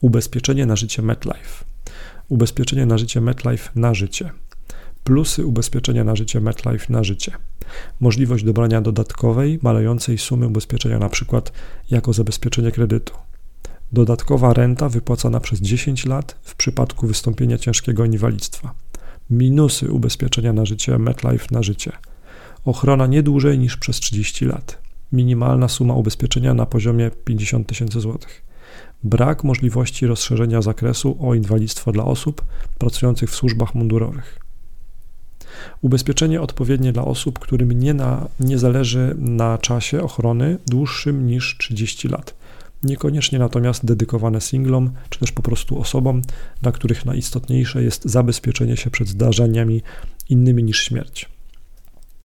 Ubezpieczenie na życie MetLife. Ubezpieczenie na życie MetLife na życie. Plusy ubezpieczenia na życie MetLife na życie. Możliwość dobrania dodatkowej, malejącej sumy ubezpieczenia, np. jako zabezpieczenie kredytu. Dodatkowa renta wypłacana przez 10 lat w przypadku wystąpienia ciężkiego inwalidztwa. Minusy ubezpieczenia na życie MetLife na życie. Ochrona nie dłużej niż przez 30 lat. Minimalna suma ubezpieczenia na poziomie 50 tysięcy złotych. Brak możliwości rozszerzenia zakresu o inwalidztwo dla osób pracujących w służbach mundurowych. Ubezpieczenie odpowiednie dla osób, którym nie, na, nie zależy na czasie ochrony dłuższym niż 30 lat. Niekoniecznie natomiast dedykowane singlom, czy też po prostu osobom, dla których najistotniejsze jest zabezpieczenie się przed zdarzeniami innymi niż śmierć.